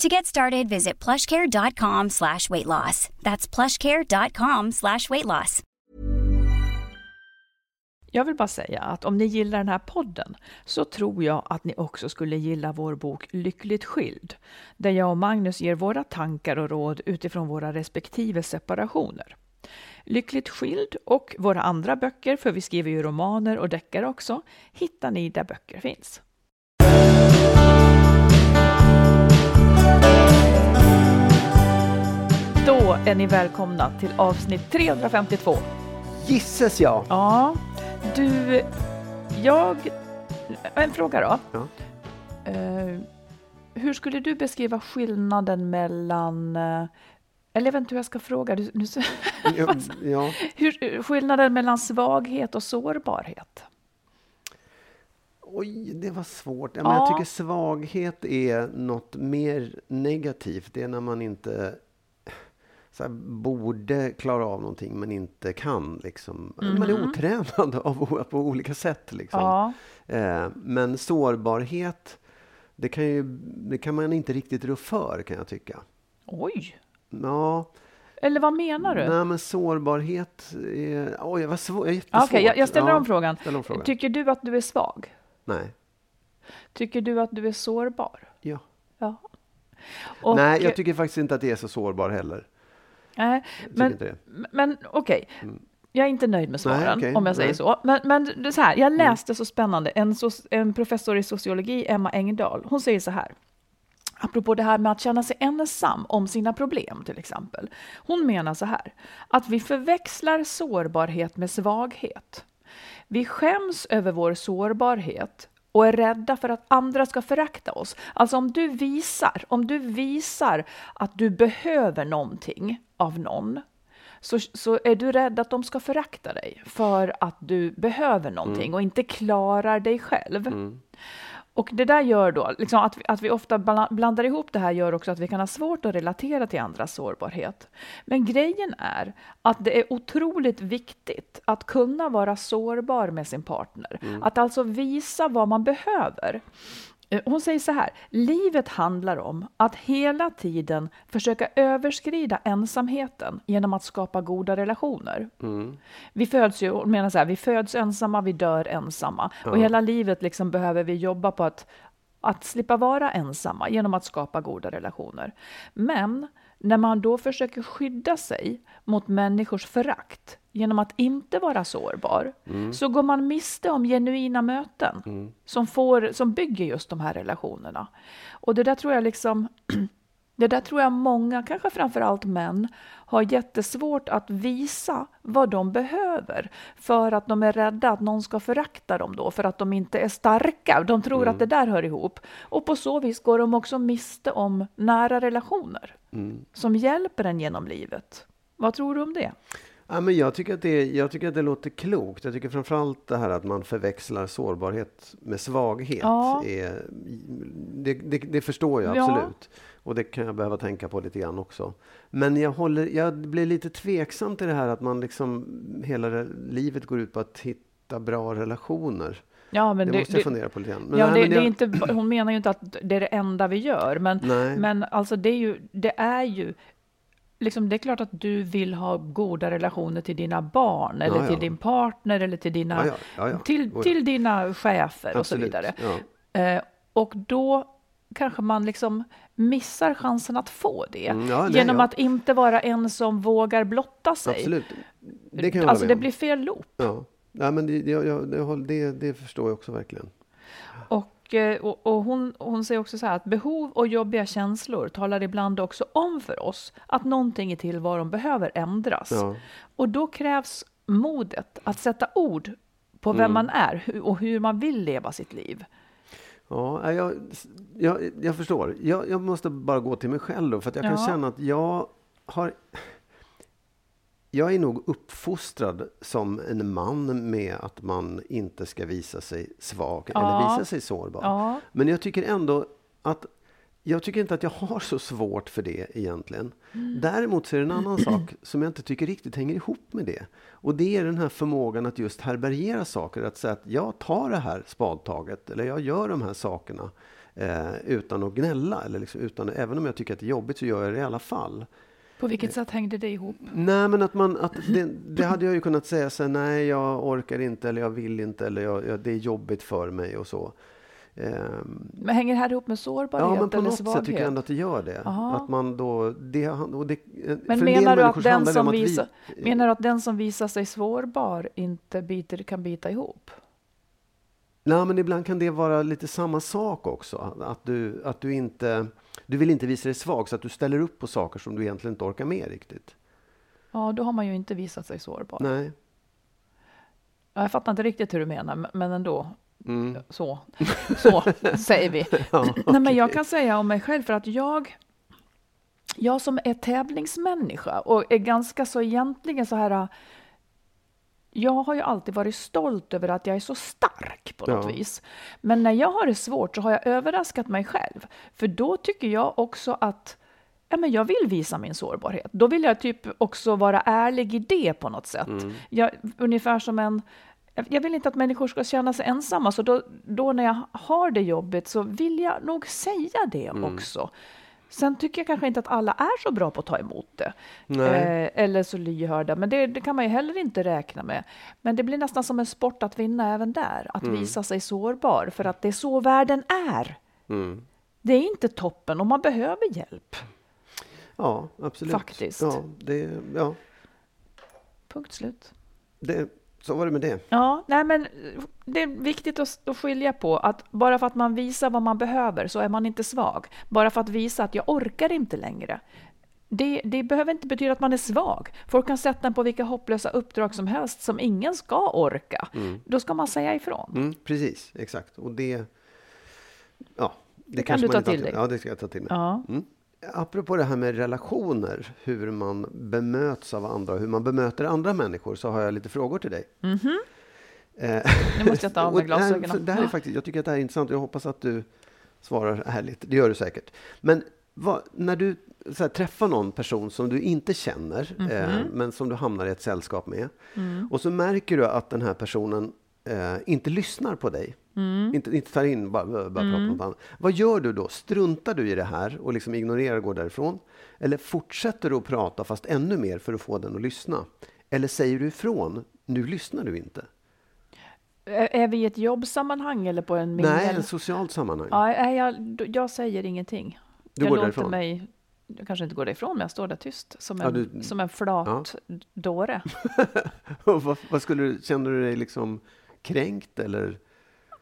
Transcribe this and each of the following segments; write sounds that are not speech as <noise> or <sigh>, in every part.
To get started, visit plushcare.com slash weight loss. That's plushcare.com slash weight loss. Jag vill bara säga att om ni gillar den här podden så tror jag att ni också skulle gilla vår bok Lyckligt skild, där jag och Magnus ger våra tankar och råd utifrån våra respektive separationer. Lyckligt skild och våra andra böcker, för vi skriver ju romaner och deckare också, hittar ni där böcker finns. Då är ni välkomna till avsnitt 352. Gisses ja! Ja, du, jag... En fråga då. Ja. Eh, hur skulle du beskriva skillnaden mellan... eh, eller jag vet inte hur jag ska fråga. Du, nu, Ja, <laughs> hur, skillnaden mellan svaghet och sårbarhet? Oj, det var svårt. Ja, men Ja. Jag tycker svaghet är något mer negativt. Det är när man inte så här, borde klara av någonting men inte kan. Liksom. Man är otränad av, på olika sätt. Liksom. Ja, Eh, men sårbarhet, det kan, ju, det kan man inte riktigt rå för kan jag tycka. oj. Ja, Eller vad menar du? nej men sårbarhet är... Oj, vad. Okej, jättesvårt. jag, jag ställer Ja, om frågan. ställ om frågan. Tycker du att du är svag? Nej. Tycker du att du är sårbar? Ja. Ja. Och, Nej, jag tycker faktiskt inte att det är så sårbar heller. Nej, men, men okej. Jag är inte nöjd med svaren, okej, om jag säger nej. så. Men, men det så här, jag läste så spännande, en, en professor i sociologi, Emma Engdahl, hon säger så här. Apropå det här med att känna sig ensam om sina problem till exempel. Hon menar så här, att vi förväxlar sårbarhet med svaghet. Vi skäms över vår sårbarhet och är rädda för att andra ska förakta oss. Alltså om du visar, om du visar att du behöver någonting av någon, så, så är du rädd att de ska förakta dig för att du behöver någonting och inte klarar dig själv. Och det där gör då, liksom att, vi, att vi ofta bla- blandar ihop det här gör också att vi kan ha svårt att relatera till andras sårbarhet. Men grejen är att det är otroligt viktigt att kunna vara sårbar med sin partner. Att alltså visa vad man behöver. Eh, Hon säger så här, livet handlar om att hela tiden försöka överskrida ensamheten genom att skapa goda relationer. Vi föds ju, hon menar så här, vi föds ensamma, vi dör ensamma. Och hela livet liksom behöver vi jobba på att, att slippa vara ensamma genom att skapa goda relationer. Men när man då försöker skydda sig mot människors förakt genom att inte vara sårbar, så går man miste om genuina möten som, får, som bygger just de här relationerna. Och det där tror jag liksom <clears throat> det där tror jag många, kanske framför allt män, har jättesvårt att visa vad de behöver för att de är rädda att någon ska förakta dem då, för att de inte är starka. De tror att det där hör ihop. Och på så vis går de också miste om nära relationer som hjälper en genom livet. Vad tror du om det? Ja, men jag, tycker att det, jag tycker att det låter klokt. Jag tycker framförallt det här att man förväxlar sårbarhet med svaghet. Ja. Är, det, det, det förstår jag Ja. absolut. Och det kan jag behöva tänka på lite grann också. Men jag, håller, jag blir lite tveksam till det här att man liksom hela livet går ut på att hitta bra relationer. Ja, men det, det, måste jag fundera på lite grann. Men ja, nej, det, men det är jag- inte, hon menar ju inte att det är det enda vi gör, men, Nej. men alltså det är ju, det är ju Liksom, det är klart att du vill ha goda relationer till dina barn eller Ja, ja. till din partner eller till dina, Ja. Till, Oh, till dina chefer och så Absolut, vidare. Eh, och då kanske man liksom missar chansen att få det. Mm, nej, genom ja. att inte vara en som vågar blotta sig. Absolut. Det kan jag alltså det blir fel loop. Ja. Nej, men det, det, det, det förstår jag också verkligen. Och, eh, och, och hon, hon säger också så här att behov och jobbiga känslor talar ibland också om för oss att någonting i tillvaron behöver ändras. Ja. Och då krävs modet att sätta ord på vem Mm. man är och hur man vill leva sitt liv. Ja, jag, jag, jag förstår. Jag, jag måste bara gå till mig själv då, för att jag kan Ja. känna att jag har... Jag är nog uppfostrad som en man med att man inte ska visa sig svag Ja. eller visa sig sårbar. Ja, Men jag tycker ändå att jag tycker inte att jag har så svårt för det egentligen. Mm. Däremot så är det en annan sak som jag inte tycker riktigt hänger ihop med det. Och det är den här förmågan att just härbärgera saker. Att säga att jag tar det här spadtaget eller jag gör de här sakerna eh, utan att gnälla. Eller liksom, utan, även om jag tycker att det är jobbigt så gör jag det i alla fall. På vilket sätt hängde det ihop? Nej, men att man, att det, det hade jag ju kunnat säga så här, nej jag orkar inte eller jag vill inte eller jag, jag, det är jobbigt för mig och så. Ehm, Men hänger det här ihop med sårbarhet Ja, men på eller något svaghet? sätt tycker jag ändå att det gör det. Aha. Att man då, det, och det, Men menar du, att den som att vi- visar, menar du att den som visar sig sårbar inte biter, kan bita ihop? Nej, men ibland kan det vara lite samma sak också. Att du, att du inte, du vill inte visa dig svag så att du ställer upp på saker som du egentligen inte orkar med riktigt. Ja, då har man ju inte visat sig sårbar. Nej. Ja, Jag fattar inte riktigt hur du menar, men- ändå. Mm. Så, så <laughs> säger vi. Ja, Nej, men jag kan säga om mig själv för att jag, jag som är tävlingsmänniska och är ganska så egentligen så här. Jag har ju alltid varit stolt över att jag är så stark på något Ja. vis. Men när jag har det svårt så har jag överraskat mig själv. För då tycker jag också att ja, men jag vill visa min sårbarhet. Då vill jag typ också vara ärlig i det på något sätt. Jag, ungefär som en jag vill inte att människor ska känna sig ensamma, så då, då när jag har det jobbigt så vill jag nog säga det också. Sen tycker jag kanske inte att alla är så bra på att ta emot det. Eh, eller så lyhörda, men det, det kan man ju heller inte räkna med. Men det blir nästan som en sport att vinna även där, att visa sig sårbar, för att det är så världen är. Mm. Det är inte toppen och man behöver hjälp. Ja, absolut. Faktiskt. Ja, det, ja Punkt slut. det, så var det med det. Ja, nej men det är viktigt att, att skilja på att bara för att man visar vad man behöver så är man inte svag. Bara för att visa att jag orkar inte längre. Det, det behöver inte betyda att man är svag. Folk kan sätta en på vilka hopplösa uppdrag som helst som ingen ska orka. Då ska man säga ifrån. Mm, precis, exakt. Och det... Ja, det, kan kanske du ta till dig. Ja, det ska jag ta till mig. Ja. Mm. Apropå det här med relationer, hur man bemöts av andra, hur man bemöter andra människor, så har jag lite frågor till dig. Eh, Nu måste jag ta av mig <laughs> och det här- glasögonen. för Det här är faktiskt, jag tycker att det här är intressant och jag hoppas att du svarar ärligt. Det gör du säkert. Men vad, när du här, träffar någon person som du inte känner, eh, Mhm. men som du hamnar i ett sällskap med, Mm. och så märker du att den här personen eh, inte lyssnar på dig, Mm. inte, inte tar in, bara, bara pratar om något annat. Vad gör du då? Struntar du i det här och liksom ignorerar och går därifrån? Eller fortsätter du att prata fast ännu mer för att få den att lyssna? Eller säger du ifrån, nu lyssnar du inte? Är vi i ett jobbsammanhang eller på en mingel? Nej, ett socialt sammanhang. Ja, jag, jag säger ingenting. Du jag går därifrån? mig, jag kanske inte går därifrån, men jag står där tyst som Ja, en, du- som en flat dåre. <laughs> Och vad, vad skulle du, känner du dig liksom kränkt eller?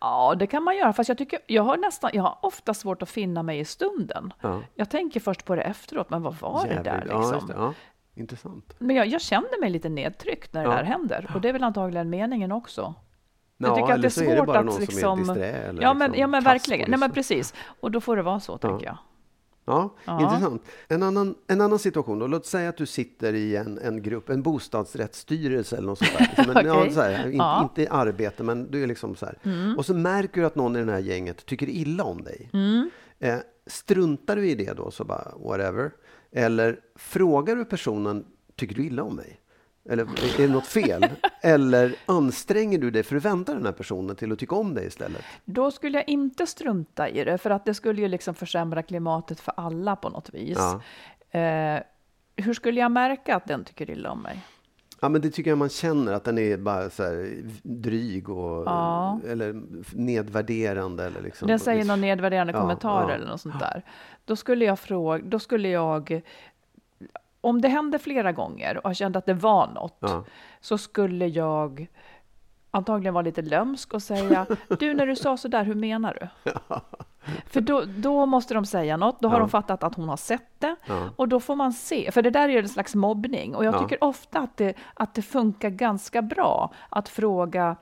Ja, det kan man göra, fast jag tycker, jag har nästan, jag har ofta svårt att finna mig i stunden. Ja. Jag tänker först på det efteråt, men vad var det där Jävligt- Ja, liksom? det, ja. Intressant. Men jag, jag känner mig lite nedtryckt när det där händer, och det är väl antagligen meningen också. Jag Ja, tycker att det är så är det svårt att någon som är liksom... disträ eller ja, men, liksom ja, men verkligen. Nej, men precis. Och då får det vara så, tänker jag. Ja, Ja. intressant. En annan, en annan situation då. Låt säga att du sitter i en, en grupp, en bostadsrättsstyrelse eller något sånt där. Liksom en, <laughs> ja, så här, inte, Ja. Mm. inte i arbete, men du är liksom så här. Och så märker du att någon i det här gänget tycker illa om dig. Mm. Eh, struntar du i det då, så bara whatever? Eller frågar du personen, tycker du illa om mig? Eller är det något fel? Eller anstränger du dig för att vända den här personen till att tycka om dig istället? Då skulle jag inte strunta i det, för att det skulle ju liksom försämra klimatet för alla på något vis. Ja. Eh, hur skulle jag märka att den tycker illa om mig? Ja, men det tycker jag man känner, att den är bara så här dryg och Ja. eller nedvärderande. Eller liksom. Den säger någon nedvärderande Ja, kommentar ja. eller något sånt där. Då skulle jag fråga, då skulle jag, om det hände flera gånger och jag kände att det var något, Ja. så skulle jag antagligen vara lite lömsk och säga, du när du sa så där, hur menar du? För då, då måste de säga något, då har Ja. de fattat att hon har sett det Ja. och då får man se, för det där är en slags mobbning och jag Ja. tycker ofta att det, att det funkar ganska bra att fråga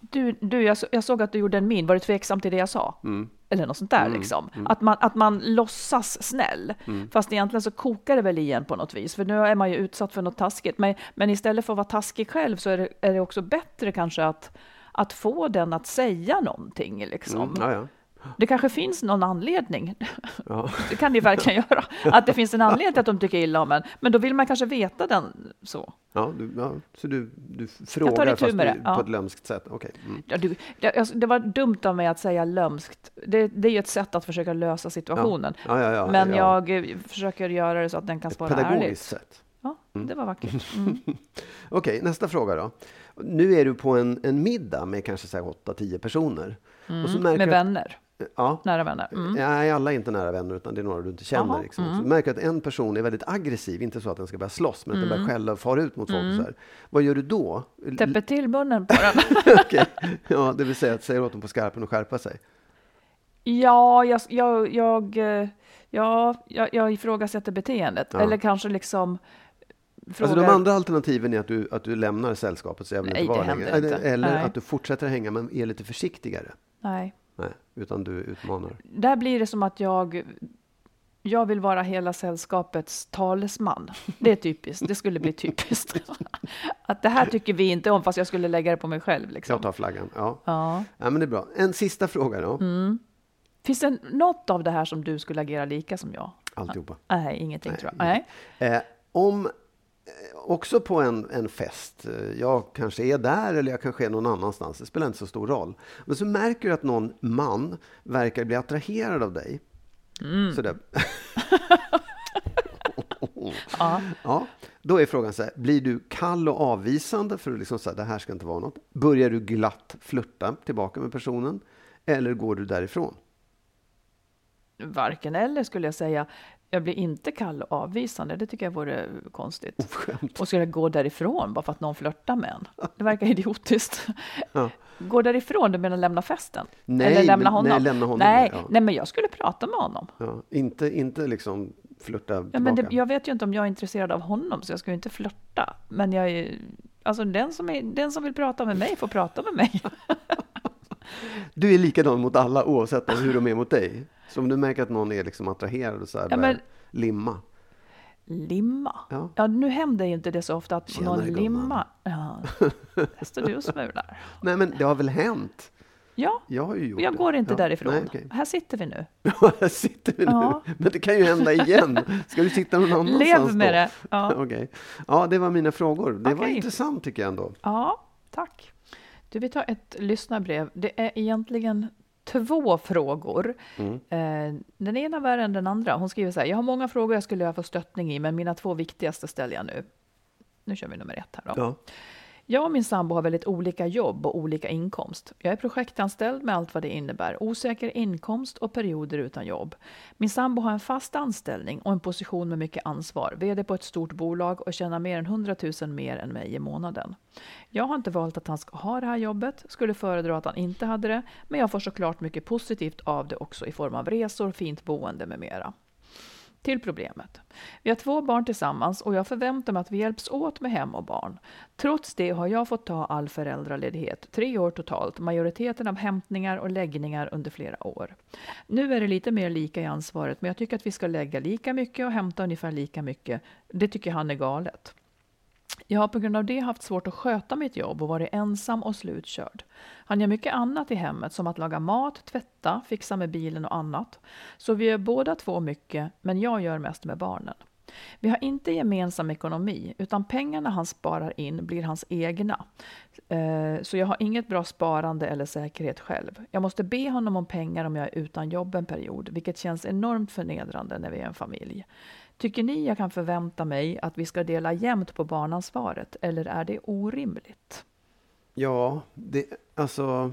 du, du jag, jag såg att du gjorde en min, var du tveksam till det jag sa? Mm. Eller något sånt där liksom. Att, man, att man låtsas snäll. Mm. Fast egentligen så kokar det väl igen på något vis. För nu är man ju utsatt för något taskigt. Men, men istället för att vara taskig själv så är det, är det också bättre kanske att, att få den att säga någonting. Liksom. Mm. Ja, ja. Det kanske finns någon anledning. Ja. <laughs> Det kan det verkligen göra. Att det finns en anledning till att de tycker illa om en. Men då vill man kanske veta den så. Ja, du, ja, så du, du frågar fast du, det, ja. på ett lömskt sätt? Okej. Mm. Ja, du, det, det var dumt av mig att säga lömskt. Det, det är ju ett sätt att försöka lösa situationen. Men ja. jag eh, försöker göra det så att den kan svara pedagogiskt ärligt. sätt. Ja, det var vackert. <laughs> Mm. Okej, nästa fråga då. Nu är du på en, en middag med kanske så här 8-10 personer. Mm. Med vänner, ja, nära vänner. Mm. Nej, alla är inte nära vänner, utan det är några du inte känner. Liksom. Så mm. du märker att en person är väldigt aggressiv, inte så att den ska börja slåss, men att den börjar skälla och fara ut mot folk. Och så här. Vad gör du då? Täpper till munnen på den. <laughs> Okej. Ja, det vill säga att säga åt dem på skarpen att skärpa sig. Ja, jag, jag, jag, eh, ja, jag, jag ifrågasätter beteendet. Ja. Eller kanske liksom frågar... Alltså de andra alternativen är att du, att du lämnar sällskapet så jag vill Nej, inte vara det längre. inte. Eller, Nej. att du fortsätter hänga men är lite försiktigare. Nej, utan du utmanar. där blir det som att jag... Jag vill vara hela sällskapets talesman. Det är typiskt. Det skulle bli typiskt. <laughs> Att det här tycker vi inte om, fast jag skulle lägga det på mig själv. Liksom. Jag tar flaggan. Ja. Ja. ja, men det är bra. En sista fråga då. Mm. Finns det något av det här som du skulle agera lika som jag? Alltihopa. Nej, ingenting Nej, tror jag. Nej. Eh, om, också på en, en fest, eh, jag kanske är där eller jag kanske är någon annanstans, det spelar inte så stor roll. Men så märker du att någon man verkar bli attraherad av dig. Mm. Sådär. <laughs> Ja. <laughs> Ja, då är frågan så här, blir du kall och avvisande för att liksom säga det här ska inte vara något? Börjar du glatt flirta tillbaka med personen? Eller går du därifrån? Varken eller skulle jag säga. Jag blir inte kall och avvisande. Det tycker jag vore konstigt. Oförskämt. Och skulle jag gå därifrån bara för att någon flörtar med en? Det verkar <laughs> idiotiskt. Ja. Gå därifrån, du menar lämna festen? Nej, Eller lämna men- honom? nej, lämna honom, Nej, ja. nej, men jag skulle prata med honom. Ja, inte, inte liksom flirta Ja, tillbaka. men det, jag vet ju inte om jag är intresserad av honom, så jag ju inte flörta. Men jag är, alltså den som, är, den som vill prata med mig får prata med mig. <laughs> Du är likadan mot alla oavsett hur de är mot dig. Så om du märker att någon är liksom attraherad och så här, Ja, men- limma. Limma? Ja. Ja, nu händer ju inte det så ofta att Tjenare, någon gumman. limmar. Ja, där står du och smular. <laughs> Nej, men det har väl hänt? Ja, Jag har ju gjort jag det. går inte ja. därifrån. Nej, okej. Här sitter vi nu. <laughs> Här sitter vi Ja. nu. Men det kan ju hända igen. Ska du sitta någon <laughs> annanstans Lev med då? det. Ja. Okej. Ja, det var mina frågor. Det var Okej. intressant tycker jag ändå. Ja, tack. Du, vi tar ett lyssnarbrev. Det är egentligen två frågor. Mm. Eh, Den ena värre än den andra. Hon skriver så här. Jag har många frågor jag skulle vilja få stöttning i, men mina två viktigaste ställer jag nu. Nu kör vi nummer ett här då. Ja. Jag och min sambo har väldigt olika jobb och olika inkomst. Jag är projektanställd med allt vad det innebär, osäker inkomst och perioder utan jobb. Min sambo har en fast anställning och en position med mycket ansvar, vd på ett stort bolag och tjänar mer än 100 000 mer än mig i månaden. Jag har inte valt att han ska ha det här jobbet, skulle föredra att han inte hade det, men jag får såklart mycket positivt av det också i form av resor, fint boende med mera. Till problemet. Vi har två barn tillsammans och jag förväntar mig att vi hjälps åt med hem och barn. Trots det har jag fått ta all föräldraledighet, tre år totalt, majoriteten av hämtningar och läggningar under flera år. Nu är det lite mer lika i ansvaret, men jag tycker att vi ska lägga lika mycket och hämta ungefär lika mycket. Det tycker han är galet. Jag har på grund av det haft svårt att sköta mitt jobb och varit ensam och slutkörd. Han gör mycket annat i hemmet som att laga mat, tvätta, fixa med bilen och annat. Så vi gör båda två mycket, men jag gör mest med barnen. Vi har inte gemensam ekonomi, utan pengarna han sparar in blir hans egna. Eh, så jag har inget bra sparande eller säkerhet själv. Jag måste be honom om pengar om jag är utan jobb en period, vilket känns enormt förnedrande när vi är en familj. Tycker ni jag kan förvänta mig att vi ska dela jämnt på barnansvaret eller är det orimligt? Ja, det, alltså...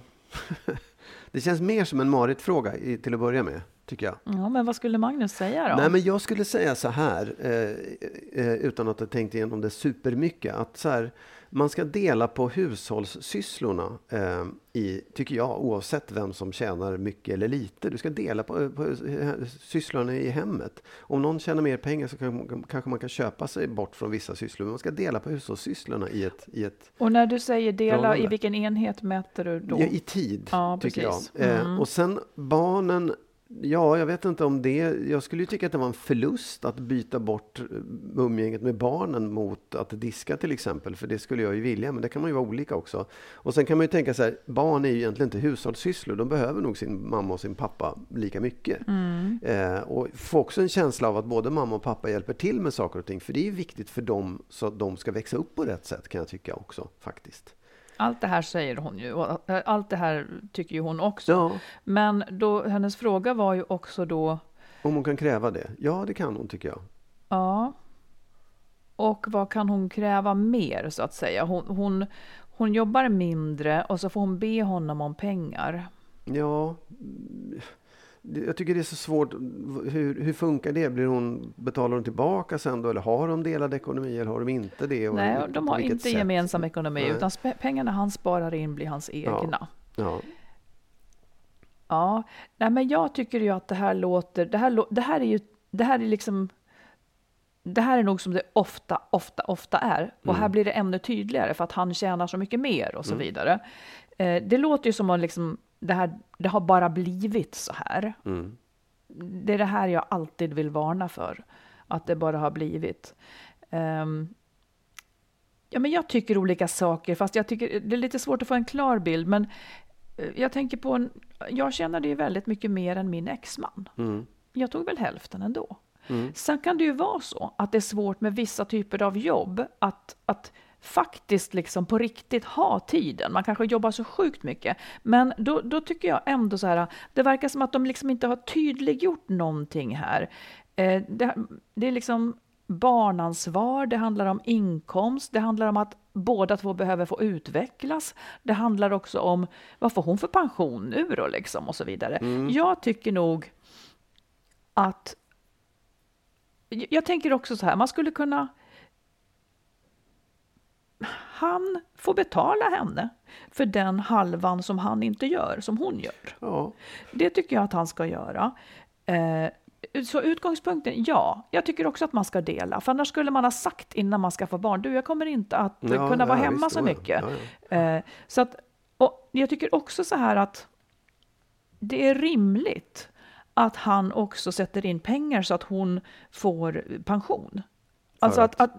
<laughs> det känns mer som en Marit-fråga i- till att börja med, tycker jag. Ja, men vad skulle Magnus säga då? Nej, men jag skulle säga så här, eh, eh, utan att ha tänkt igenom det supermycket, att så här, man ska dela på hushållssysslorna, eh, i, tycker jag, oavsett vem som tjänar mycket eller lite. Du ska dela på, på eh, sysslorna i hemmet. Om någon tjänar mer pengar så kan, kanske man kan köpa sig bort från vissa sysslor, men man ska dela på hushållssysslorna i ett, i ett Och när du säger dela, i Förhållande. vilken enhet mäter du då? Ja, i tid, Ja, tycker jag. Mm. Eh, och sen barnen, ja, jag vet inte om det... Jag skulle ju tycka att det var en förlust att byta bort eh, umgänget med barnen mot att diska till exempel, för det skulle jag ju vilja, men det kan man ju vara olika också. Och sen kan man ju tänka så här, barn är ju egentligen inte hushållssysslor, de behöver nog sin mamma och sin pappa lika mycket. Mm. Eh, och få också en känsla av att både mamma och pappa hjälper till med saker och ting, för det är ju viktigt för dem så att de ska växa upp på rätt sätt, kan jag tycka också, faktiskt. Allt det här säger hon ju och eh, allt det här tycker ju hon också. Ja, Men då, hennes fråga var ju också då, om hon kan kräva det. Ja, det kan hon tycker jag. ja, och vad kan hon kräva mer så att säga? Hon, hon, hon jobbar mindre och så får hon be honom om pengar. Ja, jag tycker det är så svårt. Hur, hur funkar det? Blir hon, betalar hon tillbaka sen då? Eller har de delad ekonomi eller har de inte det? Och Nej, de har inte sätt? gemensam ekonomi Nej. utan pengarna han sparar in blir hans egna. Ja, Ja, nej men jag tycker ju att det här låter, det här, det här är ju, det här är liksom, det här är nog som det ofta, ofta, ofta är. Och här blir det ännu tydligare för att han tjänar så mycket mer och så vidare. Eh, det låter ju som att liksom, det, här, det har bara blivit så här. mm. Det är det här jag alltid vill varna för, att det bara har blivit. Ehm, ja, men jag tycker olika saker, fast jag tycker det är lite svårt att få en klar bild. Men eh, jag tänker på en, jag tjänade ju väldigt mycket mer än min exman. Mm. Jag tog väl hälften ändå. Mm. Sen kan det ju vara så att det är svårt med vissa typer av jobb att, att faktiskt liksom på riktigt ha tiden. Man kanske jobbar så sjukt mycket. Men då, då tycker jag ändå så här, det verkar som att de liksom inte har tydliggjort någonting här. Eh, det, det är liksom barnansvar, det handlar om inkomst, det handlar om att båda två behöver få utvecklas. Det handlar också om vad får hon för pension nu då liksom och så vidare. Jag tycker nog att jag tänker också så här, man skulle kunna... Han får betala henne för den halvan som han inte gör, som hon gör. ja. Det tycker jag att han ska göra. Eh, så utgångspunkten, ja. Jag tycker också att man ska dela. För annars skulle man ha sagt innan man skaffar barn, du jag kommer inte att Ja, kunna vara ja, hemma visst, så mycket. Eh, så att, och jag tycker också så här att det är rimligt att han också sätter in pengar så att hon får pension. Alltså att, att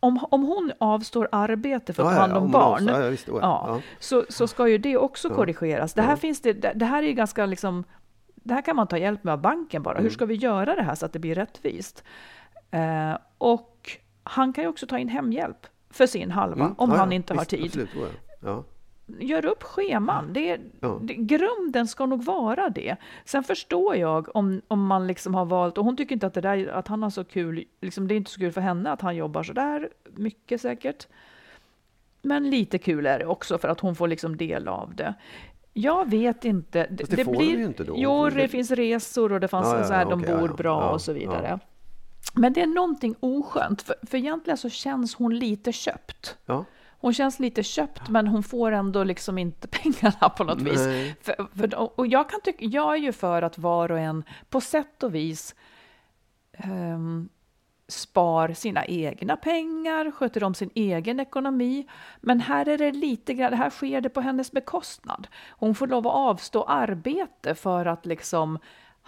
om, om hon avstår arbete för att ta hand om barn, avstår- ja, visst, ja, ja. Så, så ska ju det också korrigeras. Det här, finns det, det här är ganska liksom, det här kan man ta hjälp med av banken bara. Mm. Hur ska vi göra det här så att det blir rättvist? Eh, och han kan ju också ta in hemhjälp för sin halva, Mm. om han inte har visst, tid. Absolut. Gör upp scheman. Det, är- Ja. det, grunden ska nog vara det. Sen förstår jag om, om man liksom har valt, och hon tycker inte att, det där, att han har så kul, liksom, det är inte så kul för henne att han jobbar så där mycket säkert. Men lite kul är det också för att hon får liksom del av det. Jag vet inte. Fast det får hon ju inte då. Jo, det finns resor och det fanns Ja, ja, så här, de ja, bor bra och så vidare. Men det är någonting oskönt, för, för egentligen så känns hon lite köpt. ja. Hon känns lite köpt, men hon får ändå liksom inte <laughs> pengarna på något vis. Nej. För, för, och jag, kan tycka, jag är ju för att var och en på sätt och vis ehm, spar sina egna pengar, sköter om sin egen ekonomi. Men här är det lite grann, här sker det på hennes bekostnad. Hon får lov att avstå arbete för att liksom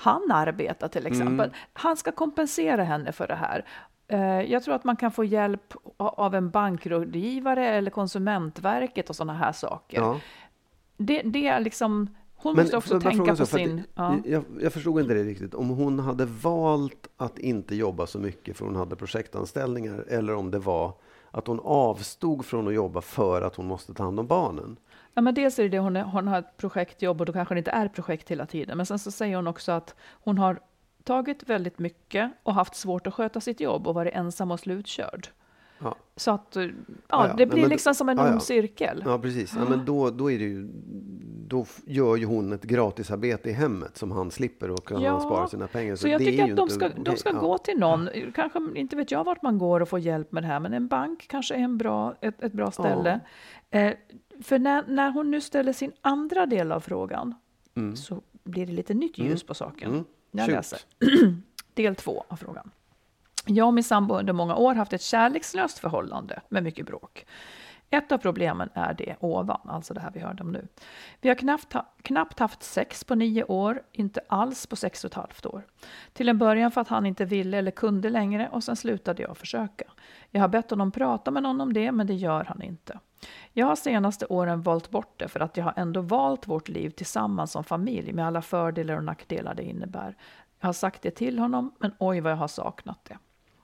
han arbetar till exempel. Han ska kompensera henne för det här. Eh, Jag tror att man kan få hjälp av en bankrådgivare eller Konsumentverket och sådana här saker. ja. Det, det är liksom, hon Men måste också tänka på så, sin... Ja. Jag, jag förstod inte det riktigt. Om hon hade valt att inte jobba så mycket för hon hade projektanställningar eller om det var att hon avstod från att jobba för att hon måste ta hand om barnen. Ja, men dels är det det, hon, är, hon har ett projektjobb och då kanske det inte är projekt hela tiden. Men sen så säger hon också att hon har mottagit väldigt mycket och haft svårt att sköta sitt jobb och varit ensam och slutkörd. Ja. Så att ja, Ja, ja. det blir Men- liksom som en ond cirkel. Ja, precis. Men då, då, är det ju, då gör ju hon ett gratisarbete i hemmet som han slipper och kan han spara sina pengar. Så jag det är tycker att de ska, de ska gå till någon, kanske inte vet jag vart man går och får hjälp med det här, men en bank kanske är en bra, ett, ett bra ställe. Eh, för när, när hon nu ställer sin andra del av frågan så blir det lite nytt ljus på saken. Mm. Jag Shoot. läser. <clears throat> Del två av frågan. Jag och min sambo under många år haft ett kärlekslöst förhållande med mycket bråk. Ett av problemen är det ovan, alltså det här vi hörde om nu. Vi har knappt, ha- knappt haft sex på nio år, inte alls på sex och ett halvt år. Till en början för att han inte ville eller kunde längre och sen slutade jag försöka. Jag har bett honom prata med någon om det, men det gör han inte. Jag har senaste åren valt bort det för att jag har ändå valt vårt liv tillsammans som familj med alla fördelar och nackdelar det innebär. Jag har sagt det till honom, men oj vad jag har saknat det.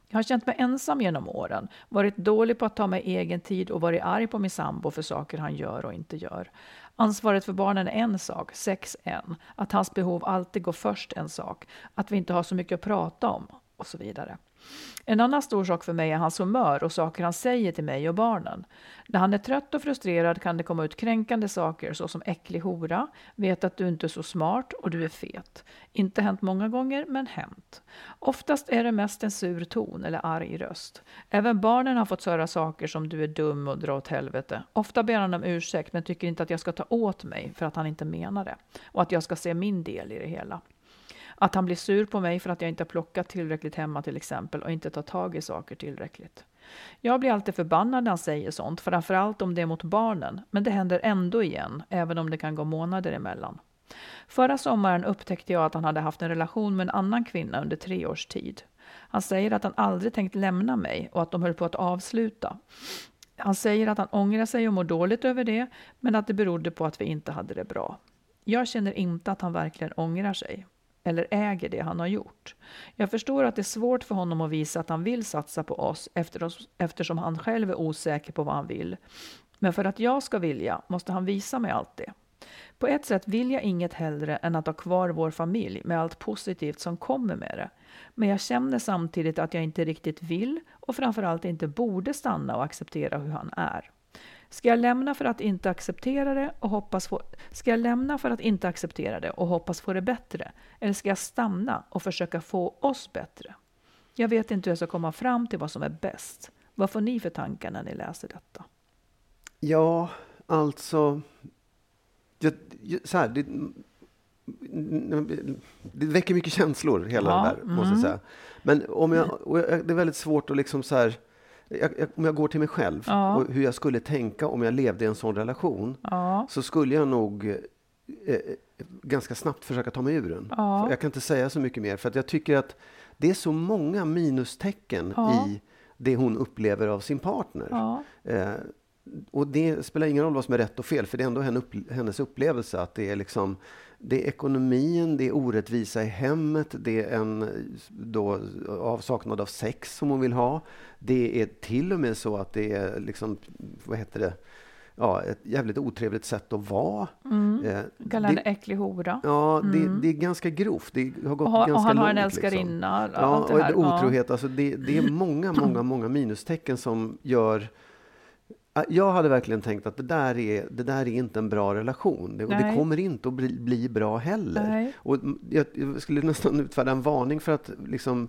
Jag har känt mig ensam genom åren, varit dålig på att ta mig egen tid och varit arg på min sambo för saker han gör och inte gör. Ansvaret för barnen är en sak, sex en. Att hans behov alltid går först en sak. Att vi inte har så mycket att prata om och så vidare. En annan stor sak för mig är hans humör och saker han säger till mig och barnen. När han är trött och frustrerad kan det komma ut kränkande saker såsom äcklig hora, vet att du inte är så smart och du är fet. Inte hänt många gånger, men hänt. Oftast är det mest en sur ton eller arg röst. Även barnen har fått höra saker som du är dum och dra åt helvete. Ofta ber han om ursäkt men tycker inte att jag ska ta åt mig för att han inte menar det. Och att jag ska se min del i det hela. Att han blir sur på mig för att jag inte har plockat tillräckligt hemma till exempel och inte tar tag i saker tillräckligt. Jag blir alltid förbannad när han säger sånt, framförallt om det är mot barnen, men det händer ändå igen, även om det kan gå månader emellan. Förra sommaren upptäckte jag att han hade haft en relation med en annan kvinna under tre års tid. Han säger att han aldrig tänkt lämna mig och att de höll på att avsluta. Han säger att han ångrar sig och mår dåligt över det, men att det berodde på att vi inte hade det bra. Jag känner inte att han verkligen ångrar sig eller äger det han har gjort. Jag förstår att det är svårt för honom att visa att han vill satsa på oss eftersom- han själv är osäker på vad han vill. Men för att jag ska vilja måste han visa mig allt det. På ett sätt vill jag inget hellre än att ha kvar vår familj med allt positivt som kommer med det. Men jag känner samtidigt att jag inte riktigt vill och framförallt inte borde stanna och acceptera hur han är. Ska jag lämna för att inte acceptera det och hoppas få, ska jag lämna för att inte acceptera det och hoppas få det bättre? Eller ska jag stanna och försöka få oss bättre? Jag vet inte hur jag ska komma fram till vad som är bäst. Vad får ni för tankar när ni läser detta? Ja, alltså... Jag, så här, det, det väcker mycket känslor, hela Ja, det där, måste jag mm. säga. Men om jag, det är väldigt svårt att liksom så här... Jag, jag, om jag går till mig själv Ja. och hur jag skulle tänka om jag levde i en sån relation, Ja, så skulle jag nog eh, ganska snabbt försöka ta mig ur den. Ja. Jag kan inte säga så mycket mer, för jag tycker att det är så många minustecken i det hon upplever av sin partner. Eh, och det spelar ingen roll vad som är rätt och fel, för det är ändå hennes upplevelse att det är liksom det är ekonomin, det är orättvisa i hemmet, det är en då, avsaknad av sex som hon vill ha. Det är till och med så att det är liksom, vad heter det, ja, ett jävligt otrevligt sätt att vara. mm. Eh, det, äcklig hora. ja, det, det är ganska grovt. Det har gått Och, ganska och han har en långt, liksom. älskarinna. Ja, allt det och här. otrohet. Alltså det, det är många, många, många minustecken som gör... Jag hade verkligen tänkt att det där är, det där är inte en bra relation. Det, och det kommer inte att bli, bli bra heller. Nej. Och jag, jag skulle nästan utfärda en varning för att liksom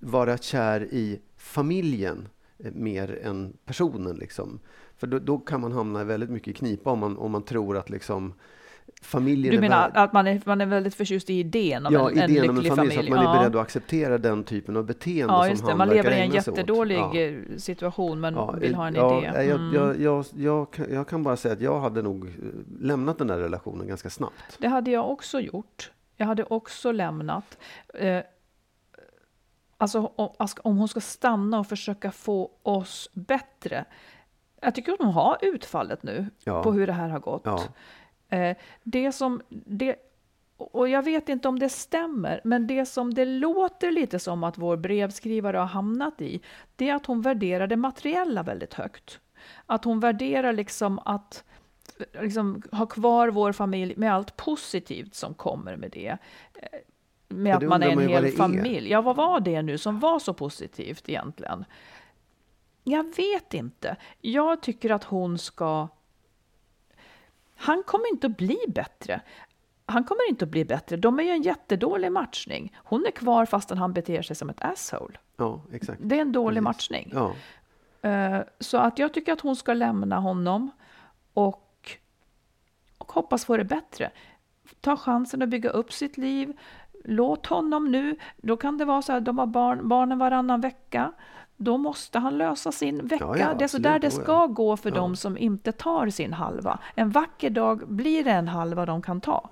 vara kär i familjen eh, mer än personen. Liksom. För då, då kan man hamna väldigt mycket i knipa om man, om man tror att liksom familjen Du är menar att man är, man är väldigt förtjust i idén om Ja, en, en idén om en lycklig familj, familj? så att man är ja. beredd att acceptera den typen av beteende Ja, som just det. han Man lever i en jättedålig Ja. eh, situation men Ja, vill ha en idé. nej, Jag, Mm. jag, jag, jag, kan, jag kan bara säga att jag hade nog eh, lämnat den där relationen ganska snabbt. Det hade jag också gjort. Jag hade också lämnat. Eh, alltså om, om hon ska stanna och försöka få oss bättre. Jag tycker att hon har utfallet nu Ja. på hur det här har gått. Ja. Eh, det som, det, och jag vet inte om det stämmer, men det som det låter lite som att vår brevskrivare har hamnat i, det är att hon värderar det materiella väldigt högt. Att hon värderar liksom att liksom, ha kvar vår familj med allt positivt som kommer med det. Eh, med att man är en hel familj. Är. Ja, vad var det nu som var så positivt egentligen? Jag vet inte. Jag tycker att hon ska... Han kommer inte att bli bättre. Han kommer inte att bli bättre. De är ju en jättedålig matchning. Hon är kvar fastän han beter sig som ett asshole. Ja, exakt. Det är en dålig Precis. matchning. Ja. Uh, så att jag tycker att hon ska lämna honom och, och hoppas få det bättre. Ta chansen att bygga upp sitt liv. Låt honom nu, då kan det vara så att de har barn, barnen varannan vecka då måste han lösa sin vecka. Ja, ja, det är så där det ska gå för ja. de som inte tar sin halva. En vacker dag blir det en halva de kan ta.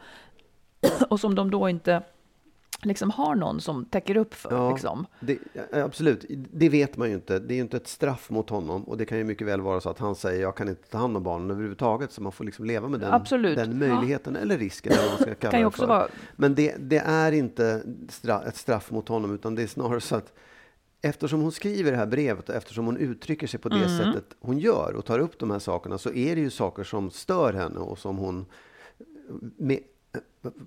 <clears throat> Och som de då inte liksom har någon som täcker upp för. Ja, liksom. det, absolut, det vet man ju inte. Det är ju inte ett straff mot honom. Och det kan ju mycket väl vara så att han säger jag kan inte ta hand om barnen överhuvudtaget. Så man får liksom leva med den, den möjligheten ja. eller risken. Eller man ska kalla kan det för. Vara... Men det, det, är inte ett straff mot honom utan det är snarare så att eftersom hon skriver det här brevet och eftersom hon uttrycker sig på det mm. sättet hon gör och tar upp de här sakerna så är det ju saker som stör henne och som hon med,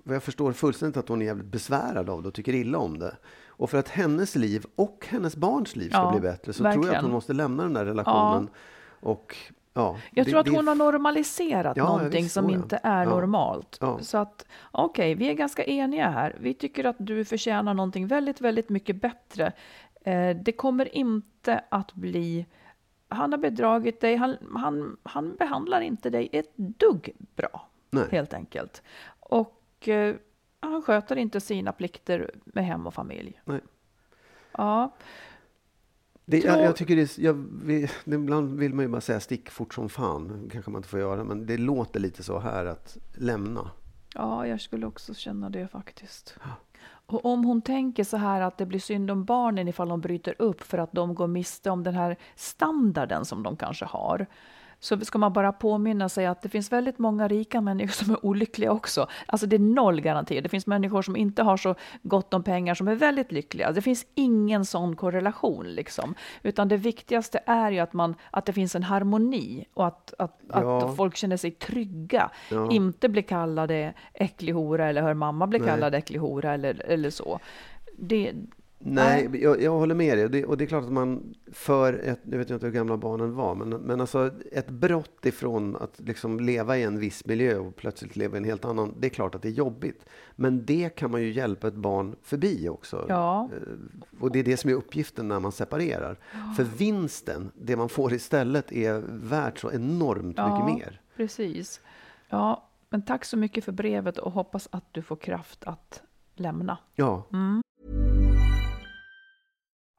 vad jag förstår fullständigt att hon är jävligt besvärad av det och tycker illa om det. Och för att hennes liv och hennes barns liv ska ja, bli bättre så verkligen. tror jag att hon måste lämna den där relationen. Ja. Och, ja, jag det, tror att hon har normaliserat ja, någonting som inte är normalt. Så att okej, okay, vi är ganska eniga här. Vi tycker att du förtjänar någonting väldigt, väldigt mycket bättre det kommer inte att bli... Han har bedragit dig, han, han, han behandlar inte dig ett dugg bra, Nej. helt enkelt. Och eh, han sköter inte sina plikter med hem och familj. Nej. Ja. Det, jag, jag, tycker det, jag, vi, ibland vill man ju bara säga stick fort som fan. kanske man inte får göra, men det låter lite så här att lämna. Ja, jag skulle också känna det faktiskt. Ja. Och om hon tänker så här att det blir synd om barnen ifall de bryter upp för att de går miste om den här standarden som de kanske har, så ska man bara påminna sig att det finns väldigt många rika människor som är olyckliga också. Alltså det är noll garanti. Det finns människor som inte har så gott om pengar som är väldigt lyckliga. Det finns ingen sån korrelation liksom. Utan det viktigaste är ju att, man, att det finns en harmoni och att, att, ja. att folk känner sig trygga. Ja. Inte blir kallade äcklig hora eller hör mamma bli kallad äcklig hora eller, eller så. Det, Nej, jag, jag, håller med dig. Och det, och det, är klart att man för ett, jag vet inte hur gamla barnen var, men, men alltså ett brott ifrån att liksom leva i en viss miljö och plötsligt leva i en helt annan, det är klart att det är jobbigt. Men det kan man ju hjälpa ett barn förbi också. Ja. Eh, och det är det som är uppgiften när man separerar. Ja. För vinsten, det man får istället, är värt så enormt ja, mycket mer. Precis. Ja, men tack så mycket för brevet och hoppas att du får kraft att lämna. Ja. Mm.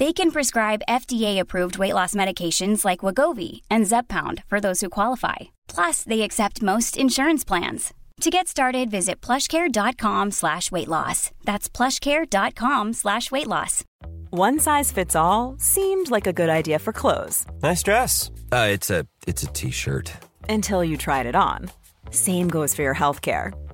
They can prescribe FDA-approved weight loss medications like Wagovi and Zepbound for those who qualify. Plus, they accept most insurance plans. To get started, visit plushcare.com slash weight loss. That's plushcare.com slash weight loss. One size fits all seemed like a good idea for clothes. Nice dress. Uh, it's a it's a t-shirt. Until you tried it on. Same goes for your health care.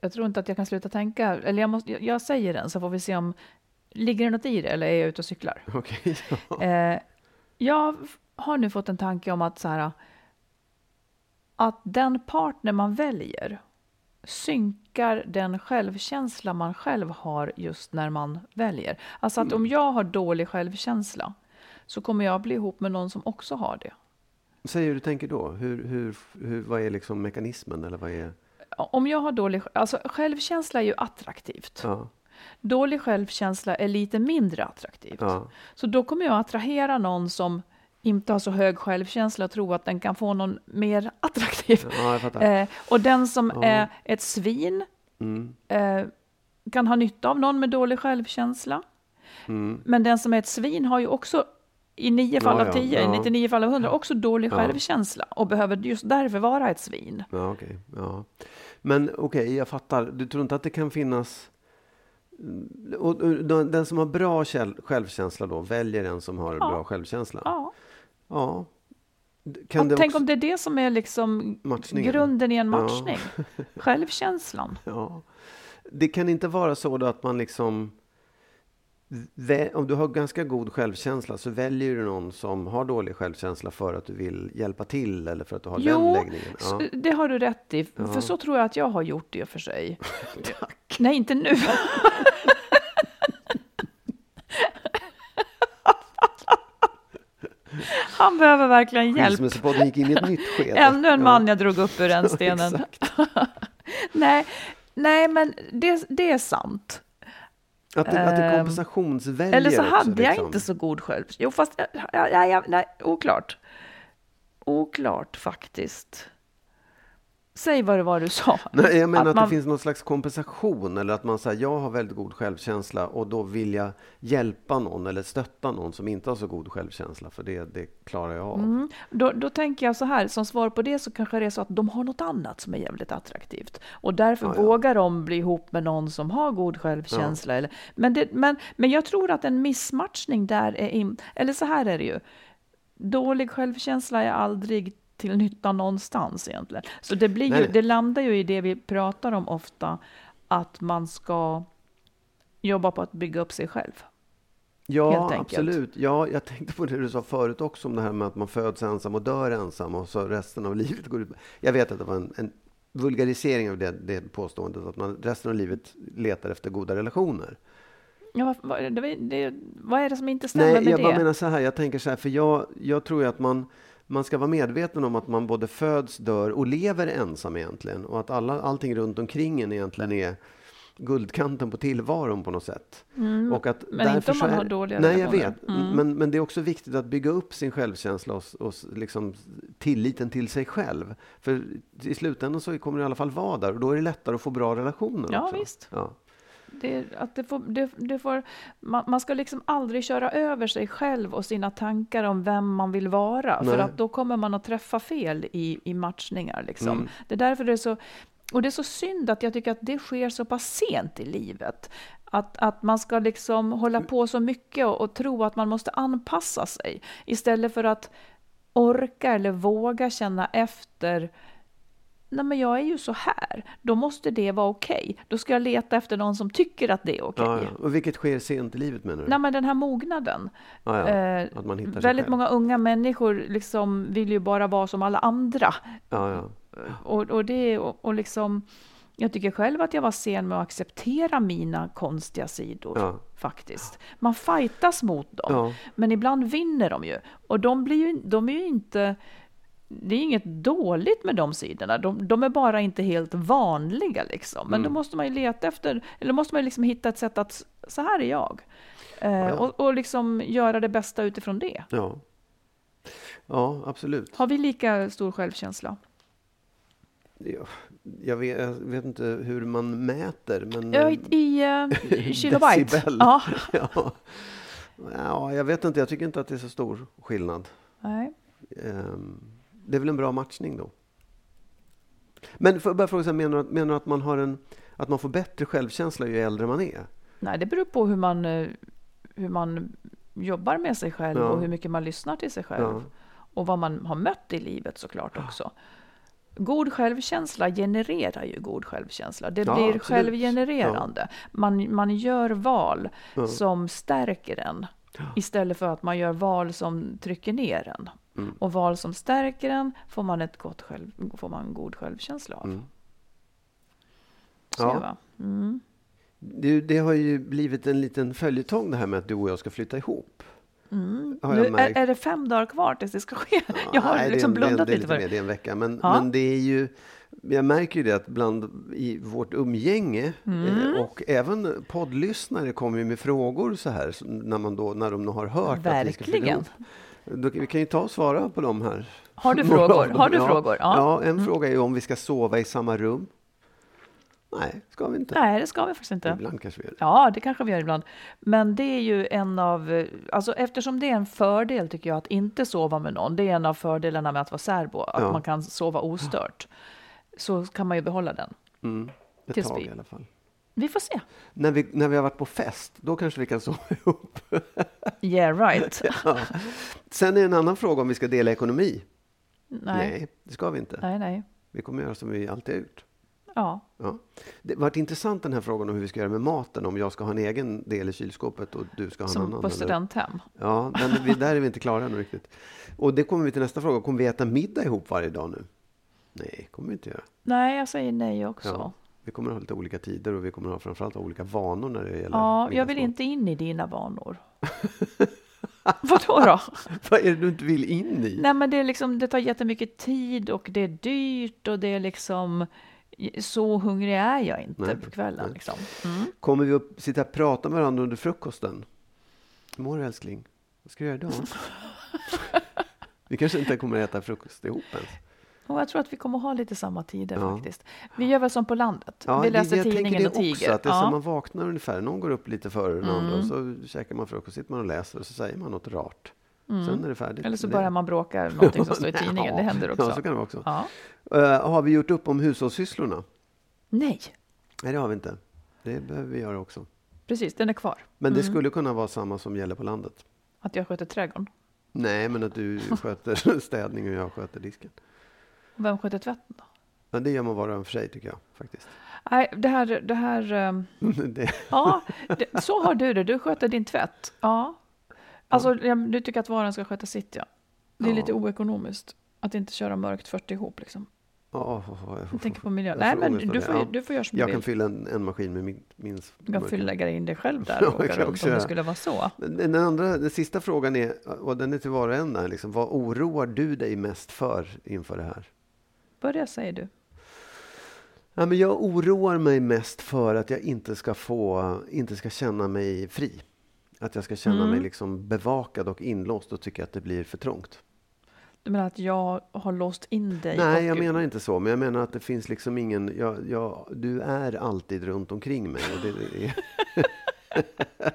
jag tror inte att jag kan sluta tänka. Eller jag, måste, jag, säger den så får vi se om ligger det något i det eller är jag ute och cyklar. <laughs> Okay, ja. eh, jag har nu fått en tanke om att så här, att den partner man väljer synkar den självkänsla man själv har just när man väljer. Alltså att om jag har dålig självkänsla så kommer jag bli ihop med någon som också har det. Säg hur du tänker då. Hur, hur, hur, vad är liksom mekanismen? Eller vad är... Om jag har dålig alltså självkänsla är ju attraktivt. Ja, Dålig självkänsla är lite mindre attraktivt. ja, Så då kommer jag attrahera någon som inte har så hög självkänsla och tro att den kan få någon mer attraktiv. ja. <laughs> Eh, och den som Ja. är ett svin Mm, eh, kan ha nytta av någon med dålig självkänsla. mm, Men den som är ett svin har ju också i nio fall Ja, av ja, tio, ja. i 99 fall av 100 också dålig Ja. självkänsla och behöver just därför vara ett svin. ja, okej. Ja. Men okej, jag fattar. Du tror inte att det kan finnas... Mm, Och, och, den den som har bra självkänsla då, väljer en som har Ja. bra självkänsla? Ja. Ja. Kan tänk också... om det är det som är liksom grunden i en Ja. matchning. <laughs> Självkänslan. Ja. Det kan inte vara så att man liksom... Om du har ganska god självkänsla så väljer du någon som har dålig självkänsla för att du vill hjälpa till eller för att du har den Jo, läggningen. Ja. s- det har du rätt i. Ja. För så tror jag att jag har gjort det för sig. <laughs> Nej, inte nu. <laughs> Han behöver verkligen hjälp. Skilsmässopodden gick in i ett nytt skede. Ännu en Ja. man jag drog upp ur den <laughs> stenen. Nej, nej, men det, det är sant. Att det, att det är Ehm, kompensationsväljare Eller så också, hade jag liksom. inte så god själv... Jo, fast... Ja, ja, ja, nej, oklart. Oklart faktiskt. Säg vad det var du sa. <laughs> Nej, jag menar att, man- det finns någon slags kompensation eller att man säger jag har väldigt god självkänsla och då vill jag hjälpa någon eller stötta någon som inte har så god självkänsla för det, det klarar jag av. Mm. Då, då tänker jag så här, som svar på det så kanske det är så att de har något annat som är jävligt attraktivt. Och därför Ja, ja. vågar de bli ihop med någon som har god självkänsla. Eller, men, det, men, men jag tror att en missmatchning där är... In, eller så här är det ju. Dålig självkänsla är aldrig till nytta någonstans egentligen. Så det, blir Nej, ju, nej. det landar ju i det vi pratar om ofta, att man ska jobba på att bygga upp sig själv. Ja, absolut. Ja, jag tänkte på det du sa förut också om det här med att man föds ensam och dör ensam och så resten av livet går ut. Jag vet att det var en, en vulgarisering av det, det påståendet att man resten av livet letar efter goda relationer. Ja, vad, det, det, vad är det som inte stämmer Nej, med jag det? bara menar så här. Jag tänker så här, för jag, jag tror ju att man, man ska vara medveten om att man både föds, dör och lever ensam egentligen. Och att alla, allting runt omkring en egentligen är guldkanten på tillvaron på något sätt. och att Mm. men inte om man är, har dåliga Nej, jag relationer. vet. Mm. Men, men det är också viktigt att bygga upp sin självkänsla och, och liksom tilliten till sig själv. För i slutändan så kommer det i alla fall vara där och då är det lättare att få bra relationer Ja, också. visst. Ja. Det, att det får, det, det får, man, man ska liksom aldrig köra över sig själv och sina tankar om vem man vill vara. För Nej. att då kommer man att träffa fel i, i matchningar. Liksom. Mm. Det är därför det är så... Och det är så synd att jag tycker att det sker så pass sent i livet. Att, att man ska liksom hålla på så mycket och, och tro att man måste anpassa sig. Istället för att orka eller våga känna efter Nej, men jag är ju så här. Då måste det vara okej. Då ska jag leta efter någon som tycker att det är okej. Ja, ja. Och vilket sker sent i livet menar du? Nej, men den här mognaden. ja. Eh, Att man hittar väldigt många unga människor liksom vill ju bara vara som alla andra. Ja, ja. Och, och, det, och, och liksom, jag tycker själv att jag var sen med att acceptera mina konstiga sidor. Ja. Faktiskt. Man fightas mot dem. Ja. Men ibland vinner de ju. Och de, blir ju, de är ju inte... Det är inget dåligt med de sidorna. De, de är bara inte helt vanliga. Liksom. Men Mm. då måste man ju leta efter, eller måste man ju liksom hitta ett sätt att, så här är jag. Eh, Ja. och, och liksom göra det bästa utifrån det. Ja. ja, absolut. Har vi lika stor självkänsla? Ja, Jag vet, jag vet inte hur man mäter, men... I i eh, <laughs> kilobyte. Ja. <laughs> ja. ja, jag vet inte. Jag tycker inte att det är så stor skillnad. Nej. Ehm, Det är väl en bra matchning då. Men jag bara fråga, så här, menar, du menar du att man, har en, att man får bättre självkänsla ju äldre man är? Nej, det beror på hur man, eh, hur man jobbar med sig själv Ja. och hur mycket man lyssnar till sig själv. Ja. Och vad man har mött i livet såklart också. God självkänsla genererar ju god självkänsla. Det Ja, blir absolut. självgenererande. Man, man gör val som stärker en istället för att man gör val som trycker ner en. Mm. Och val som stärker en får man, ett gott själv, får man en god självkänsla av. Mm. Sova. Mm. Du, det har ju blivit en liten följetong det här med att du och jag ska flytta ihop. Jag Nu, är, är det fem dagar kvar tills det ska ske? <laughs> Jag har Nej, liksom det blundat det lite för det. det är en vecka. Men, Ja. men det är ju, jag märker ju det att bland i vårt umgänge Mm. eh, och även poddlyssnare kommer ju med frågor så här så när, man då, när de har hört att vi ska flytta Verkligen. ihop. Vi kan ju ta och svara på dem här. Har du <laughs> frågor? Har du ja. frågor? Ja, Ja. Mm. en fråga är om vi ska sova i samma rum. Nej, ska vi inte. Nej, det ska vi faktiskt inte. Ibland kanske vi gör det. Ja, det kanske vi gör ibland. Men det är ju en av, alltså eftersom det är en fördel tycker jag att inte sova med någon. Det är en av fördelarna med att vara särbo, att Ja. man kan sova ostört. Så kan man ju behålla den. Mm, ett Tills tag vi- i alla fall. Vi får se. När vi, när vi har varit på fest, då kanske vi kan sova <laughs> ihop. Yeah right. <laughs> Ja. Sen är en annan fråga om vi ska dela ekonomi. Nej, det ska vi inte. nej, nej. Vi kommer göra som vi alltid har gjort. Ja, Ja. Det varit intressant den här frågan om hur vi ska göra med maten. Om jag ska ha en egen del i kylskåpet och du ska ha en som annan. på eller- studenthem. Ja, men vi, där är vi inte klara ännu riktigt. Och det kommer vi till nästa fråga. Kommer vi äta middag ihop varje dag nu? Nej, kommer vi inte göra. Nej, jag säger nej också. Ja. Ja, Vi kommer ha lite olika tider och vi kommer ha framförallt ha olika vanor när det gäller jag vill inte in i dina vanor. <laughs> Vadå då? Vad är det du inte vill in i? Nej, men det, är liksom, det tar jättemycket tid och det är dyrt och det är liksom... Så hungrig är jag inte Nej, på kvällen. nej. Liksom. Mm. Kommer vi att sitta och prata med varandra under frukosten? Hur mår du älskling? Vad ska du göra idag? <laughs> vi kanske inte kommer att äta frukost ihop ens. Och jag tror att vi kommer ha lite samma tider Ja. faktiskt. Vi gör väl som på landet. Ja, vi läser jag tidningen det och tiger. Också, att det är som ja. man vaknar ungefär. Någon går upp lite före den andra och Mm. så käkar man frukost, sitter man och läser och så säger man något rart. Sen är det färdigt. Mm. Eller så börjar man bråka någonting som står i <laughs> tidningen. Ja, Det händer också. Ja, så kan det också. Ja. Eh, har vi gjort upp om hushållssysslorna? Nej, Nej, det har vi inte. Det behöver vi göra också. precis. Den är kvar. Men Mm. det skulle kunna vara samma som gäller på landet. Att jag sköter trädgården. Nej, men att du sköter <laughs> städning och jag sköter disken. Vem sköter tvätten då? Men det gör man var och en för sig, tycker jag. faktiskt. Nej, det här... Det här ehm, <laughs> det, ja, det, så har du det. Du sköter din tvätt. Ja. Alltså, ja, du tycker att var och en ska sköta sitt, ja. Det är Ja. lite oekonomiskt att inte köra mörkt 40 ihop. Liksom. ja, Jag tänker på miljön. Nej, men du får, ja. du får göra som jag du kan vill. fylla en, en maskin med min, min Du kan fylla lägga in dig själv <laughs> där Ja, och åka kan runt om det skulle vara så. Den, andra, den sista frågan är, och den är till var och en, liksom, vad oroar du dig mest för inför det här? Börja säger du. Ja, men jag oroar mig mest för att jag inte ska få, inte ska känna mig fri. Att jag ska känna Mm. mig liksom bevakad och inlåst och tycka att det blir för trångt. Du menar att jag har låst in dig? Nej, och- jag menar inte så. Men jag menar att det finns liksom ingen... Jag, jag, du är alltid runt omkring mig. Och det, det är... <laughs> <laughs>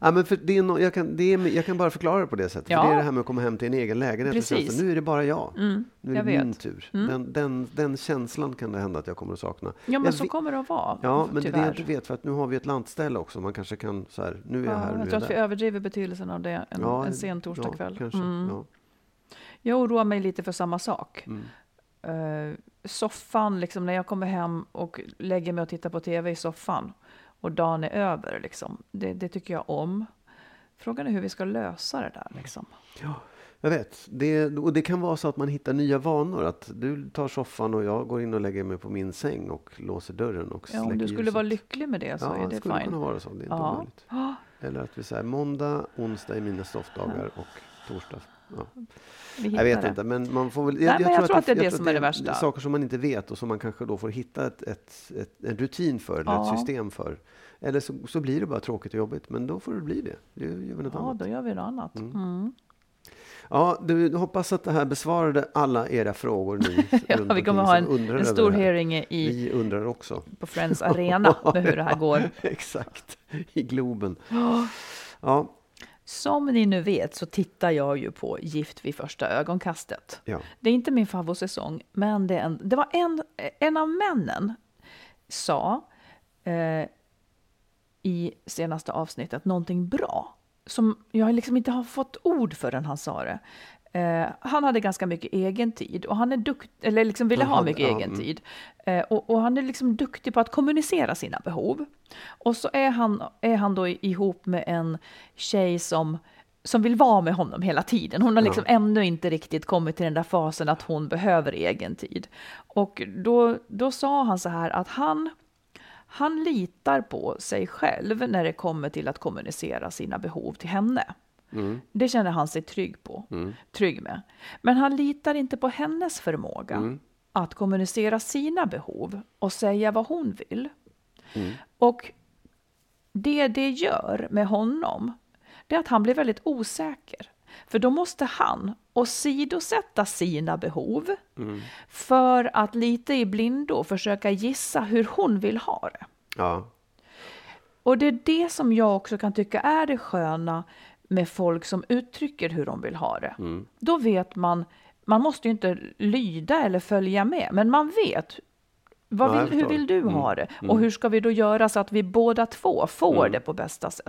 ja, men för det är no, jag, kan, det är, jag kan bara förklara det på det sättet. Ja. För det är det här med att komma hem till en egen lägenhet. Och Precis. nu är det bara jag. Mm, Nu är jag det min vet. tur. Mm. Den, den, den känslan kan det hända att jag kommer att sakna. Ja, men Jag så kommer det att vara. Ja, men det är det tyvärr. jag inte vet. För att nu har vi ett lantställe också. Man kanske kan så här, nu är jag Ja, här, nu jag är tror jag att vi överdriver betydelsen av det en, Ja, en sen Ja, torsdagkväll. kanske. Mm. Ja. Jag oroar mig lite för samma sak. Eh, soffan, liksom, när jag kommer hem och lägger mig och tittar på tv i soffan och dagen är över, liksom, det, det tycker jag om. Frågan är hur vi ska lösa det där. Liksom. Jag vet. Det, och det kan vara så att man hittar nya vanor. Att du tar soffan och jag går in och lägger mig på min säng och låser dörren och Ja, om du skulle ljuset. vara lycklig med det så ja, är det skulle fine. kunna vara så. Det är inte Ja. omöjligt. Ja, <gasps> Eller att vi säger måndag, onsdag är mina soffdagar och torsdag. Ja. Jag vet det. inte, men man får väl... Nej, men jag tror att det är det som är det värsta. Saker som man inte vet och som man kanske då får hitta ett, ett, ett, en rutin för, eller Ja. ett system för. Eller så, så blir det bara tråkigt och jobbigt, men då får det bli det. Det gör vi något Ja, annat. då gör vi något annat. Mm. Mm. Ja, du, jag hoppas att det här besvarade alla era frågor ni <laughs> Ja, vi kommer ha en, en stor hearing i, Vi undrar också. på Friends Arena <laughs> med hur det här går. <laughs> Exakt, i Globen. <gasps> Ja, Som ni nu vet så tittar jag ju på Gift vid första ögonkastet. ja. Det är inte min favoritsäsong, men det, en, det var en, en av männen sa eh, i senaste avsnittet någonting bra som jag liksom inte har fått ord för än han sa det. Eh, han hade ganska mycket egen tid och han är dukt, eller liksom ville ha mycket ja, egen mm. tid. Eh, och, och han är liksom duktig på att kommunicera sina behov. Och så är han, är han då ihop med en tjej som som vill vara med honom hela tiden. Hon har liksom ännu inte riktigt kommit till den där fasen att hon behöver egen tid. Och då, då sa han så här att han, han litar på sig själv när det kommer till att kommunicera sina behov till henne. Det känner han sig trygg på, trygg med. Men han litar inte på hennes förmåga att kommunicera sina behov och säga vad hon vill. Och det det gör med honom, det är att han blir väldigt osäker. För då måste han åsidosätta sina behov för att lite i blindo försöka gissa hur hon vill ha det. Ja. Och det är det som jag också kan tycka är det sköna med folk som uttrycker hur de vill ha det. Då vet man, man måste ju inte lyda eller följa med, men man vet vill, hur vill du ha det? Och hur ska vi då göra så att vi båda två får det på bästa sätt?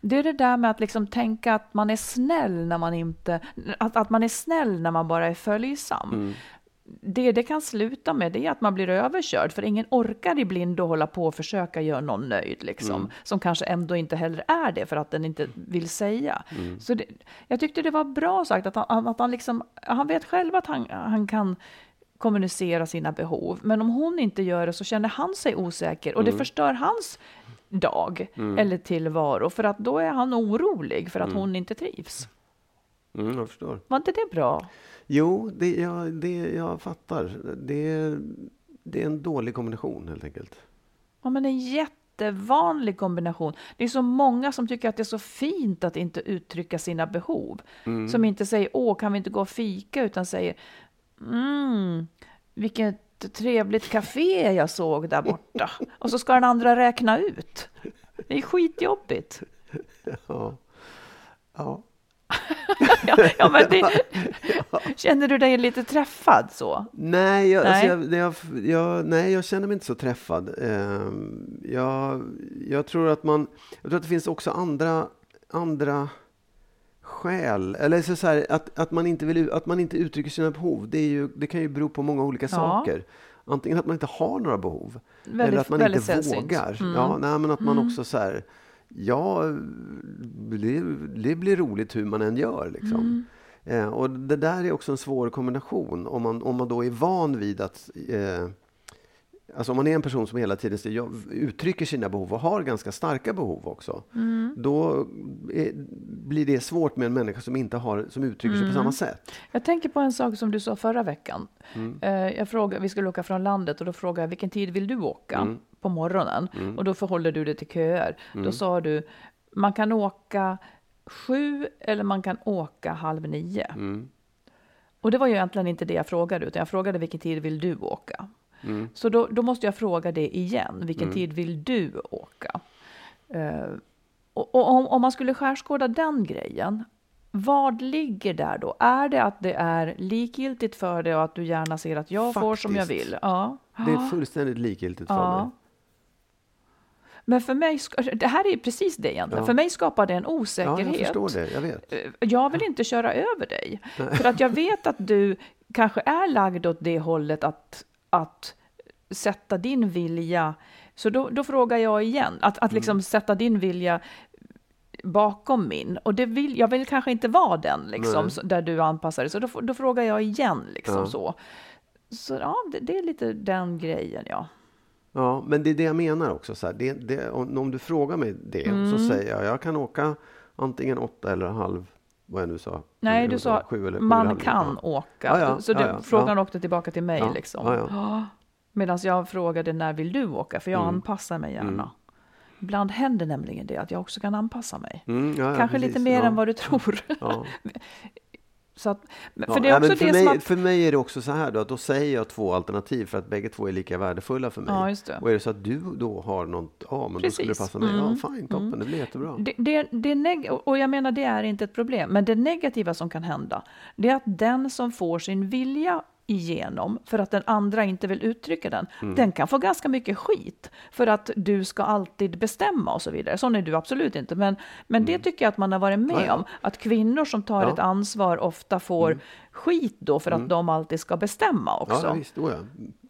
Det är det där med att liksom tänka att man är snäll när man inte, att, att man är snäll när man bara är följsam. Det det kan sluta med det är att man blir överkörd, för ingen orkar i blindo hålla på och försöka göra någon nöjd, liksom, som kanske ändå inte heller är det för att den inte vill säga. Så det, jag tyckte det var bra sagt att han, att han, liksom, han vet själv att han, han kan kommunicera sina behov, men om hon inte gör det så känner han sig osäker och det förstör hans dag eller tillvaro, för att då är han orolig för att hon inte trivs. Mm, jag förstår. Var inte det bra? Jo, det, jag, det, jag fattar. Det, det är en dålig kombination helt enkelt. Ja, men en jättevanlig kombination. Det är så många som tycker att det är så fint att inte uttrycka sina behov. Som inte säger åh, kan vi inte gå och fika, utan säger mm, vilket trevligt café jag såg där borta. <laughs> och så ska den andra räkna ut. Det är skitjobbigt. Ja. Ja. <laughs> ja, ja, men det, <laughs> känner du dig lite träffad så? Nej, jag, Nej. Alltså jag, jag, jag, nej, jag känner mig inte så träffad. Ehm, jag, tror att man, jag tror att det finns också andra, andra skäl. Eller så så här, att, att, man inte vill, att man inte uttrycker sina behov, det, är ju, det kan ju bero på många olika saker. Antingen att man inte har några behov, Väldigt- eller att man inte sällsynt. vågar. Mm. Ja, nej, men att man också så här, ja, det, det blir roligt hur man än gör. Liksom. Eh, och det där är också en svår kombination om man, om man då är van vid att eh, Alltså om man är en person som hela tiden uttrycker sina behov och har ganska starka behov också. Då är, blir det svårt med en människa som inte har, som uttrycker sig på samma sätt. Jag tänker på en sak som du sa förra veckan. Eh, Jag frågade, vi skulle åka från landet och då frågade jag vilken tid vill du åka på morgonen? Och då förhåller du det till köer. Då sa du, man kan åka sju eller man kan åka halv nio. Och det var ju egentligen inte det jag frågade, utan jag frågade vilken tid vill du åka? Så då, då måste jag fråga det igen, vilken tid vill du åka? Eh, och, och om, om man skulle skärskåda den grejen, vad ligger där då? Är det att det är likgiltigt för dig och att du gärna ser att jag får som jag Faktiskt. vill? Ja. Det är fullständigt likgiltigt för Ja. mig. Men för mig, ska- det här är precis det egentligen. Ja. För mig skapar det en Ja, osäkerhet. jag förstår det. Jag vet. Eh, Jag vill inte köra över dig. För att jag vet att du kanske är lagd åt det hållet att, att sätta din vilja. Så då, då frågar jag igen, att, att liksom sätta din vilja bakom min. Och det vill, jag vill kanske inte vara den, liksom, Nej. så- där du anpassar dig. Så då, då frågar jag igen, liksom Ja. så. Så ja, det, det är lite den grejen, ja. Ja, men det är det jag menar också. Så här, det, det, om, om du frågar mig det Mm. så säger jag jag kan åka antingen åtta eller halv, vad jag nu sa. Nej, Sju du sa sju eller- sju man halv nio. kan Ja. åka. Ja, ja, så ja, det, ja, frågan ja. åkte tillbaka till mig. Liksom. ja. Medan jag frågade när vill du åka? För jag Mm. anpassar mig gärna. Ibland händer nämligen det att jag också kan anpassa mig. Mm, ja, Kanske precis. lite mer ja. än vad du tror. Ja. <laughs> Så att, Ja, för det är ja, också för, det mig, som att... för mig är det också så här då, att då säger jag två alternativ för att bägge två är lika värdefulla för mig. Ja. Och är det så att du då har något, ja men då skulle det Precis. passa mig. Ja, Mm. fine, toppen, det blir jättebra. Det, det, det neg- och jag menar, det är inte ett problem. Men det negativa som kan hända, det är att den som får sin vilja igenom för att den andra inte vill uttrycka den, Mm. den kan få ganska mycket skit för att du ska alltid bestämma och så vidare. Sån är du absolut inte. Men, men det tycker jag att man har varit med Mm. Ja, ja. om, att kvinnor som tar Ja. Mm. ett ansvar ofta får skit då för att de alltid ska bestämma också. Mm. Ja, visst. Oh, ja.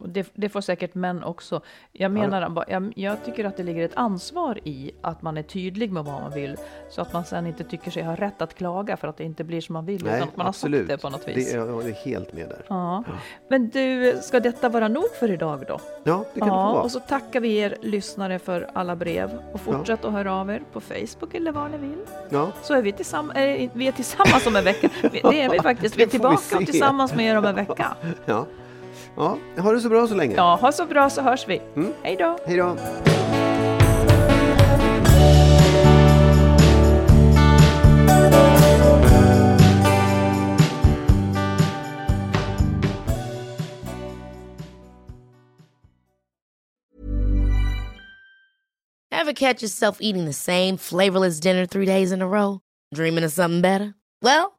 Det, det får säkert män också. Jag menar, jag, jag tycker att det ligger ett ansvar i att man är tydlig med vad man vill, så att man sen inte tycker sig ha rätt att klaga för att det inte blir som man vill, Nej, utan att man absolut. har sagt det på något vis. Det jag är helt med där. Ja. Men du, ska detta vara nog för idag då? Ja, det kan det ja, få vara. och så tackar vi er lyssnare för alla brev och fortsätt att höra av er på Facebook eller var ni vill. Ja. Så är vi, tillsamm- äh, vi är tillsammans om en vecka. Det är vi <laughs> faktiskt. Vi är Det vi tillbaka tillsammans med er om en vecka. <laughs> Ja. ja, ha det så bra så länge. Ja, ha så bra så hörs vi. Mm. Hej då! Hej då. Ever catch yourself eating the same flavorless dinner three days in a row? Dreaming of something better? Well,